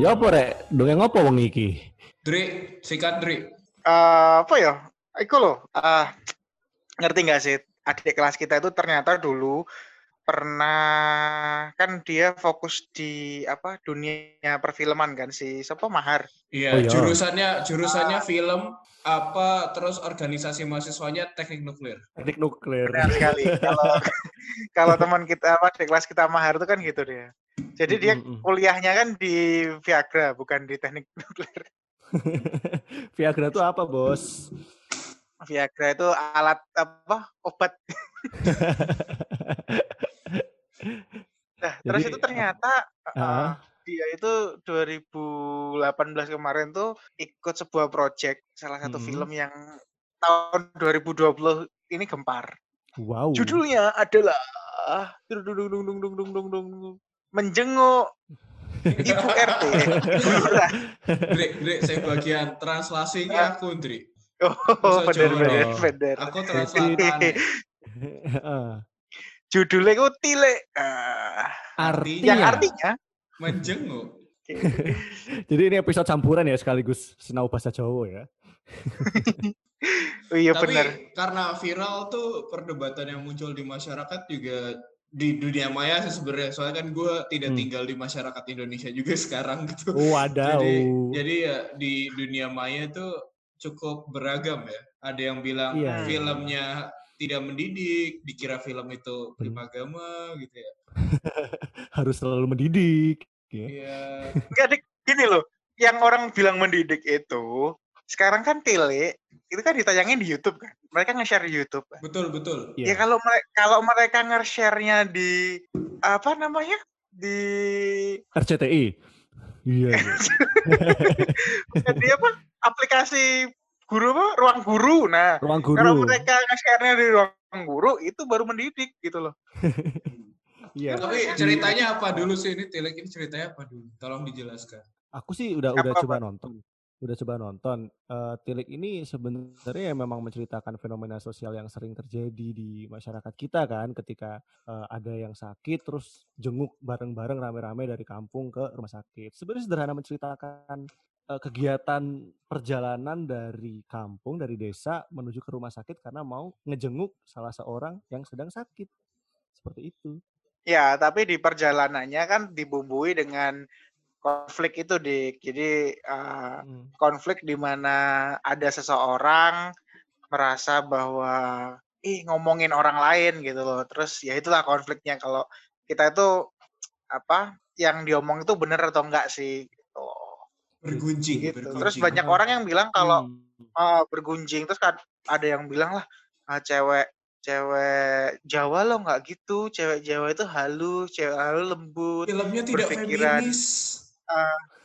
Ya apa rek? Dongeng apa wong iki? Dri, sikat Dri. Eh, apa ya? Iku loh, ah, ngerti nggak sih? Adik kelas kita itu ternyata dulu pernah kan dia fokus di apa dunia perfilman kan si siapa Mahar. Iya, Oh, iya. jurusannya jurusannya film apa terus organisasi mahasiswanya teknik nuklir. Teknik nuklir. Benar sekali. kalau kalau teman kita apa adik kelas kita Mahar itu kan gitu dia. Jadi dia kuliahnya kan di Viagra bukan di teknik nuklir. Viagra itu apa, Bos? Viagra itu alat apa obat. nah, terus Jadi, itu ternyata uh, Ah. dia itu 2018 kemarin tuh ikut sebuah project salah satu Mm. film yang tahun 2020 ini gempar. Wow. Judulnya adalah dung dung dung dung dung dung dung dung dung. Menjenguk ibu RT. Lurah. Dri, Dri, saya bagian translasinya aku, Dri. oh, bener bener Oh. bener. Aku translatan. Judulnya itu tile. Ah, Artinya. yang artinya menjenguk. Jadi ini episode campuran ya sekaligus sinau bahasa Jawa ya. oh iya Tapi benar. karena viral tuh perdebatan yang muncul di masyarakat juga di dunia maya sih sebenarnya soalnya kan gue tidak Hmm. tinggal di masyarakat Indonesia juga sekarang gitu. Wadaw. Jadi jadi ya di dunia maya itu cukup beragam ya. Ada yang bilang iya. filmnya tidak mendidik, dikira film itu Hmm. primagama gitu ya. Harus selalu mendidik. Ya. Iya. Enggak Dik, gini loh. Yang orang bilang mendidik itu sekarang kan tele itu kan ditayangin di YouTube kan. Mereka nge-share di YouTube. Kan? Betul, betul. Iya. Ya kalau mereka kalau mereka nge-share-nya di apa namanya? di RCTI. Iya. iya. di apa? aplikasi guru apa? Ruang guru. Nah, Ruang kalau guru. mereka nge-share-nya di ruang guru itu baru mendidik gitu loh. Iya. Tapi ceritanya apa dulu sih ini Tilek ini ceritanya apa dulu? Tolong dijelaskan. Aku sih udah udah Apa-apa? coba nonton. Udah coba nonton. Eh, Tilik ini sebenarnya memang menceritakan fenomena sosial yang sering terjadi di masyarakat kita kan ketika eh, ada yang sakit terus jenguk bareng-bareng rame-rame dari kampung ke rumah sakit. Sebenarnya sederhana menceritakan eh, kegiatan perjalanan dari kampung dari desa menuju ke rumah sakit karena mau ngejenguk salah seorang yang sedang sakit. Seperti itu. Ya, tapi di perjalanannya kan dibumbui dengan konflik itu, Dik. Jadi eh, Hmm. konflik di mana ada seseorang merasa bahwa ih ngomongin orang lain gitu loh. Terus ya itulah konfliknya kalau kita itu apa yang diomong itu bener atau enggak sih gitu. Bergunjing, Gitu. bergunjing. Terus banyak orang yang bilang kalau Hmm. eh, bergunjing terus kan ada yang bilang lah "Ah, cewek cewek Jawa lo nggak gitu, cewek Jawa itu halus, cewek halus lembut. filmnya tidak berpikiran. feminis.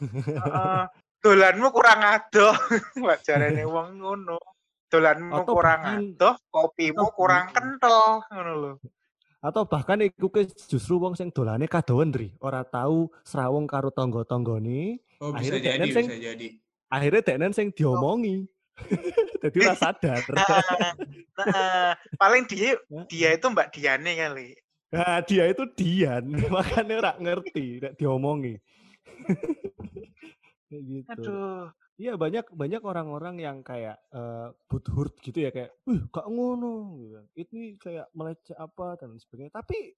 Heeh. dolanmu kurang adoh, wajarane wong ngono. Dolanmu Atau kurang bahkan- adoh, kopimu atau kurang bahkan- kental ngono lho. atau bahkan iku ke justru wong sing dolane kadowen Dri, ora tahu serawung karo tangga-tanggane, Oh, bisa Akhirnya jadi, sing- bisa jadi. akhirnya deknen sing diomongi. Jadi ora sadar. Nah, nah, paling dia dia itu Mbak Diane kali. Nah, dia itu Dian, makanya ora ngerti, nek diomongi. Kayak gitu. Aduh. Iya banyak banyak orang-orang yang kayak eh butthurt gitu ya kayak, "Wih, gak ngono." gitu. Ini kayak meleceh apa dan sebagainya. Tapi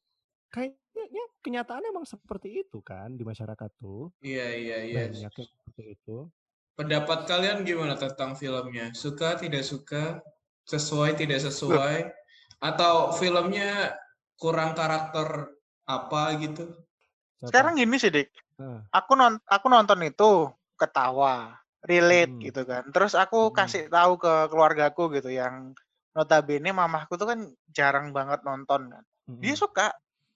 kayaknya kenyataannya emang seperti itu kan di masyarakat tuh. Iya, iya, iya. Banyak yang seperti itu. Pendapat kalian gimana tentang filmnya? Suka, tidak suka? Sesuai, tidak sesuai? Atau filmnya kurang karakter apa gitu? Sekarang gini sih, Dik. Aku non aku nonton itu ketawa, relate Hmm. gitu kan. Terus aku Hmm. kasih tahu ke keluargaku gitu yang notabene mamahku tuh kan jarang banget nonton kan. Dia Mm-mm. suka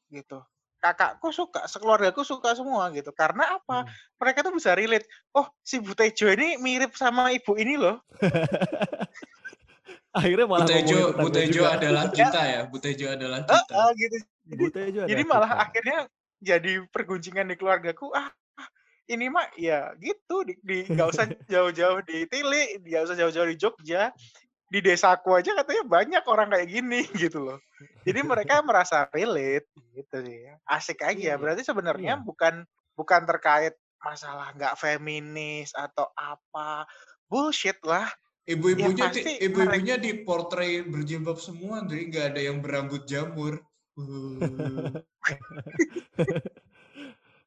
gitu. Kakakku suka, sekeluargaku suka semua gitu. Karena apa? Mm. Mereka tuh bisa relate. Oh, si Butejo ini mirip sama ibu ini loh. Akhirnya malah Butejo, Butejo adalah kita ya. Butejo adalah kita. eh, gitu. Jadi, Butejo jadi malah kita. akhirnya jadi pergunjingan di keluargaku. Ah, ini mah ya gitu di, di nggak usah jauh-jauh di Tili, nggak usah jauh-jauh di Jogja. Di desaku aja katanya banyak orang kayak gini gitu loh. Jadi mereka merasa relate gitu sih. Asik aja. Iya. Berarti sebenarnya Iya. bukan bukan terkait masalah nggak feminis atau apa bullshit lah Ibu-ibunya di- ibu-ibunya di portray berjilbab semua, jadi nggak ada yang berambut jamur. Uh.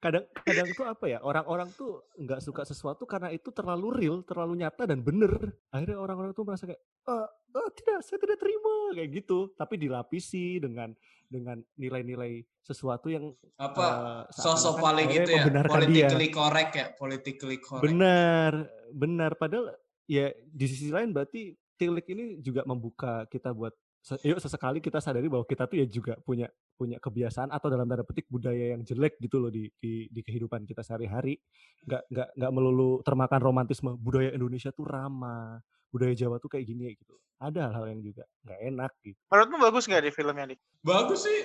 kadang kadang tuh apa ya orang-orang tuh nggak suka sesuatu karena itu terlalu real terlalu nyata dan bener akhirnya orang-orang tuh merasa kayak "Eh, eh, tidak saya tidak terima kayak gitu tapi dilapisi dengan dengan nilai-nilai sesuatu yang Apa eh, sosok paling akhirnya itu ya, membenarkan dia politically correct ya, politically correct. benar benar padahal ya di sisi lain berarti tilik ini juga membuka kita buat yuk sesekali kita sadari bahwa kita tuh ya juga punya punya kebiasaan atau dalam tanda petik budaya yang jelek gitu loh di di, di kehidupan kita sehari-hari. Nggak nggak nggak melulu termakan romantisme budaya Indonesia tuh ramah budaya Jawa tuh kayak gini gitu. Ada hal-hal yang juga nggak enak gitu. Menurutmu bagus nggak di filmnya dik Bagus sih,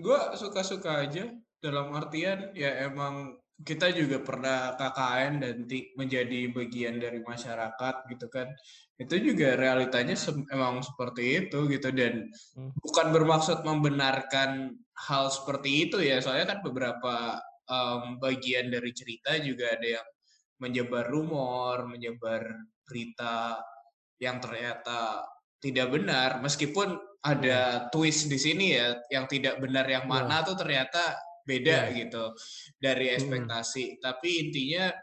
gue suka-suka aja. Dalam artian ya emang kita juga pernah KKN dan menjadi bagian dari masyarakat gitu kan. Itu juga realitanya emang seperti itu gitu dan Hmm. bukan bermaksud membenarkan hal seperti itu ya. Soalnya kan beberapa em, bagian dari cerita juga ada yang menyebar rumor, menyebar berita yang ternyata tidak benar meskipun ada twist di sini ya yang tidak benar yang Iya. mana tuh ternyata beda Iya. gitu dari ekspektasi tapi intinya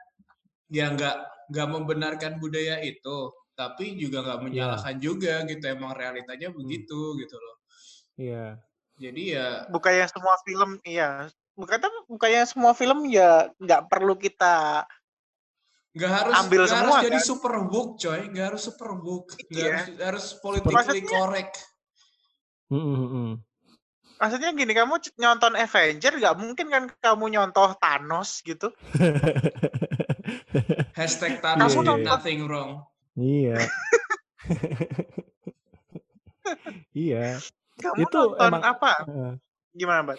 ya nggak nggak membenarkan budaya itu tapi juga nggak Iya. menyalahkan juga gitu emang realitanya Hmm. begitu gitu loh iya jadi ya bukannya semua film iya bukan bukannya semua film ya nggak perlu kita nggak harus Ambil nggak semua, harus jadi kan? super book coy nggak harus super book nggak Iya. harus harus politically Maksudnya- correct Mm-mm, mm-mm. Maksudnya gini kamu nyonton Avenger nggak mungkin kan kamu nyontoh Thanos gitu? Hashtag Iya, Thanos Kamu did nonton- nothing wrong. Iya. Iya. Kamu Itu nonton emang- apa? Heeh. gimana mbak?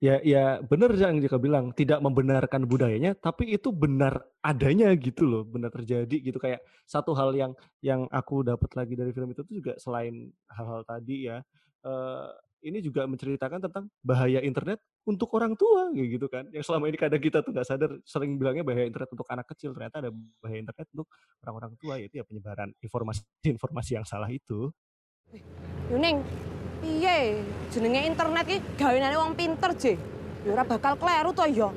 Ya, ya benar yang Jaka bilang tidak membenarkan budayanya, tapi itu benar adanya gitu loh, benar terjadi gitu. Kayak satu hal yang yang aku dapat lagi dari film itu tuh juga selain hal-hal tadi ya, eh, ini juga menceritakan tentang bahaya internet untuk orang tua kayak gitu kan, yang selama ini kadang kita tuh nggak sadar sering bilangnya bahaya internet untuk anak kecil, ternyata ada bahaya internet untuk orang-orang tua yaitu ya penyebaran informasi-informasi yang salah itu. Yuning, piye jenenge internet ki gawenane wong pinter, Je. Ya ora bakal kleru to ya.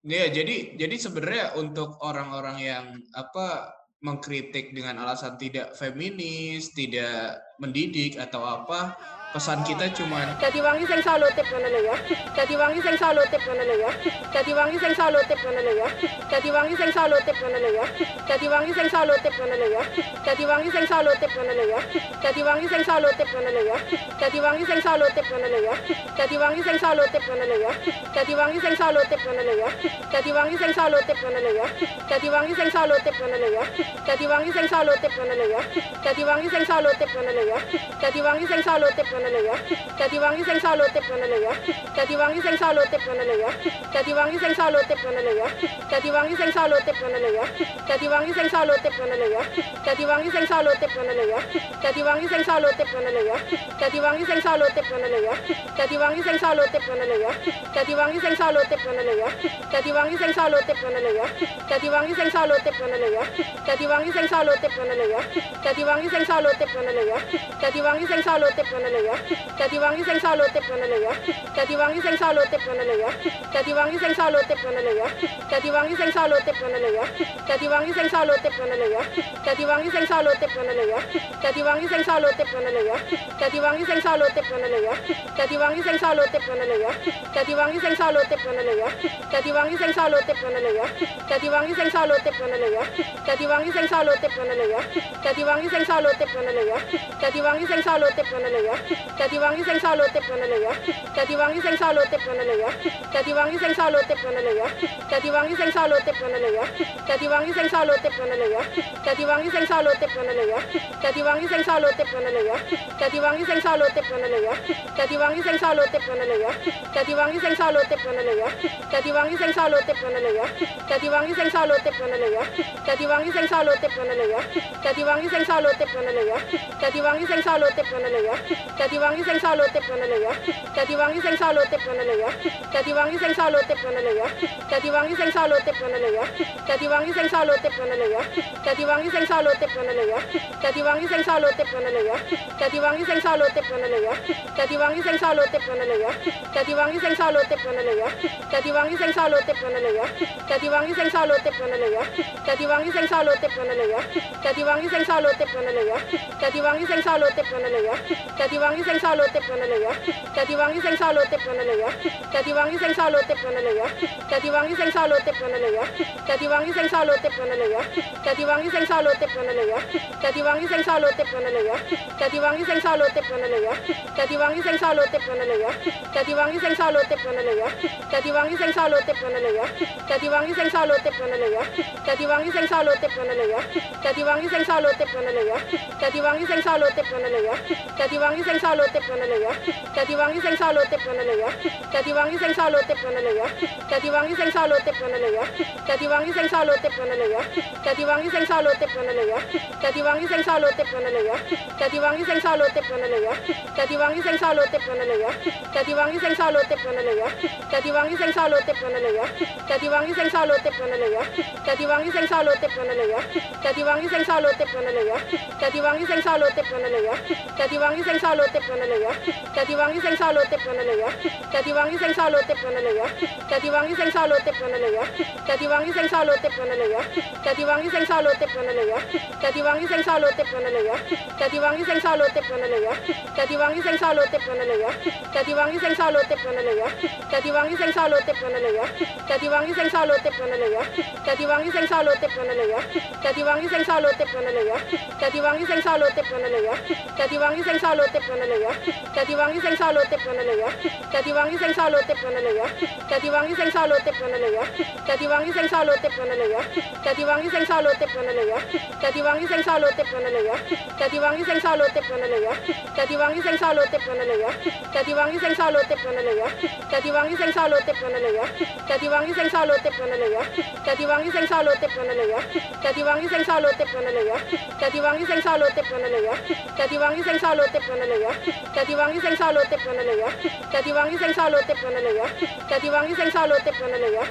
Iya, jadi jadi sebenarnya untuk orang-orang yang apa mengkritik dengan alasan tidak feminis, tidak mendidik atau apa, pesan kita cuman Dadi wangi sing salutip ngono lho ya. Dadi wangi sing salutip ngono lho ya. Dadi wangi sing salutip ngono lho ya. Dadi wangi sing salutip ngono lho ya. Dadi wangi sing salutip ngono lho ya. Dadi wangi sing salutip ngono lho ya. Dadi wangi sing salutip ngono lho ya. Dadi wangi sing salutip ngono lho ya. Dadi wangi sing salutip ngono lho ya. Dadi wangi sing salutip ngono lho ya. Dadi wangi sing salutip ngono lho ya. Dadi wangi sing salutip ngono lho ya. Dadi wangi sing salutip ngono lho ya. Sing ngono lho ya. Sing ngono lho ya. Dadi wong ya. Tadi Wangi iki sing iso ya. Tadi Wangi sing iso ya. Tadi Wangi sing iso ya. Tadi Wangi sing iso ya. Tadi Wangi sing iso ya. Tadi Wangi sing iso ya. Tadi Wangi sing iso ya. Tadi Wangi sing iso ya. Tadi Wangi sing iso ya. Tadi Wangi sing iso ya. Tadi Wangi sing iso ya. Tadi Wangi sing iso ya. Tadi wangi sing ya. Tadi wangi sing ya. Ya. Dadi wangi sing salutip ngono lho ya. Dadi wangi sing salutip ngono lho ya. Dadi wangi sing salutip ngono lho ya. Dadi wangi sing salutip ngono lho ya. Dadi wangi sing salutip ngono lho ya. Dadi wangi sing salutip ngono lho ya. Dadi wangi sing salutip ngono lho ya. Dadi wangi sing salutip ngono lho ya. Dadi wangi sing salutip ngono lho ya. Dadi wangi sing salutip ngono lho ya. Dadi wangi sing salutip ngono lho ya. Dadi wangi sing salutip ngono lho ya. Dadi wangi sing salutip ngono lho ya. Dadi wangi sing salutip ngono lho ya. Dadi wangi sing salutip ngono lho ya. Dadi wong iki sing iso lutip ngono lho ya. Dadi wong iki sing iso lutip ngono lho ya. Dadi wong iki sing iso lutip ngono lho ya. Dadi wong iki sing iso lutip ngono lho ya. Dadi wong iki sing iso ngono lho ya. Dadi wong iki sing iso ngono lho ya. Dadi wong iki sing iso ngono lho ya. Dadi wong iki sing iso ngono lho ya. Dadi wong iki sing iso ngono lho ya. Tadi wangi sing iso ngono lho ya. Tadi wangi sing iso ngono lho ya. Tadi wangi sing iso ngono lho ya. Tadi wangi sing iso ngono lho ya. Tadi wangi sing iso ngono lho ya. Tadi wangi sing iso lutip ngono lho ya. Dadi wong iki sing iso ngono lho ya. Dadi wong sing iso ngono lho ya. Dadi wong sing iso ngono lho ya. Dadi wong sing iso ngono lho ya. Dadi wong sing iso ngono lho ya. Dadi wong sing iso ngono lho ya. Dadi wong sing iso ngono lho ya. Dadi wong sing iso ngono lho ya. Dadi wong sing iso ngono lho ya. Dadi wong sing iso ngono lho ya. Dadi wong sing iso ngono lho ya. Dadi wong sing iso ngono lho ya. Dadi wong sing iso ngono lho ya. Dadi sing ngono lho ya. Sing ngono lho ya wangi sing salutip ngono lho ya dadi wangi sing salutip ngono lho ya dadi wangi sing salutip ngono lho ya dadi wangi sing salutip ngono lho ya dadi wangi sing salutip ngono lho ya dadi wangi sing salutip ngono lho ya dadi wangi sing salutip ngono lho ya dadi wangi sing salutip ngono lho ya dadi wangi sing salutip ngono lho ya dadi wangi sing salutip ngono lho ya dadi wangi sing salutip ngono lho ya dadi wangi sing salutip ngono lho ya dadi wangi sing salutip ngono lho ya dadi wangi sing salutip ngono lho ya dadi wangi sing salutip ngono lho ya dadi wangi sing salutip ngono lho ya dadi wangi sing salutip ngono lho ya dadi wangi sing salutip ngono lho ya dadi wangi sing salutip ngono lho ya dadi wangi sing salutip ngono lho ya dadi wangi sing salutip ngono lho ya dadi wangi sing salutip ngono lho ya dadi wangi sing salutip ngono lho ya dadi wangi sing salutip ngono lho ya dadi wangi sing salutip ngono lho ya dadi wangi sing salutip ngono lho ya dadi wangi sing tip ngono lho ya. Dadi wong iki sing tip ngono lho ya. Dadi wong iki sing tip ngono lho ya. Dadi wong iki sing tip ngono lho ya. Dadi wong iki sing tip ngono lho ya. Dadi wong iki sing tip ngono lho ya. Dadi wong iki sing tip ngono lho ya. Dadi wong iki sing salutip ngono lho ya. Dadi wong iki sing salutip ngono lho ya. Dadi wong iki sing salutip ngono lho ya. Dadi wong iki sing salutip ngono lho ya. Dadi wong iki sing salutip ngono lho ya. Dadi wong iki sing salutip ngono lho ya. Dadi wong iki sing salutip ngono lho ya. Dadi wong iki sing salutip ngono lho ya. Dadi wong iki sing salutip ngono Tadi wangi sing salo tip ngono lho ya. Tadi wangi sing salo tip ngono lho ya. Tadi wangi sing salo tip ya. Sing ya. Sing ya. Sing ya. Sing ya. Sing ya. Sing ya. Sing ya. Sing ya. Sing ya. Ya. Dadi wong iki sing salutip ngono lho ya. Dadi wong iki sing salutip ngono lho ya. Dadi wong iki sing salutip ngono lho ya.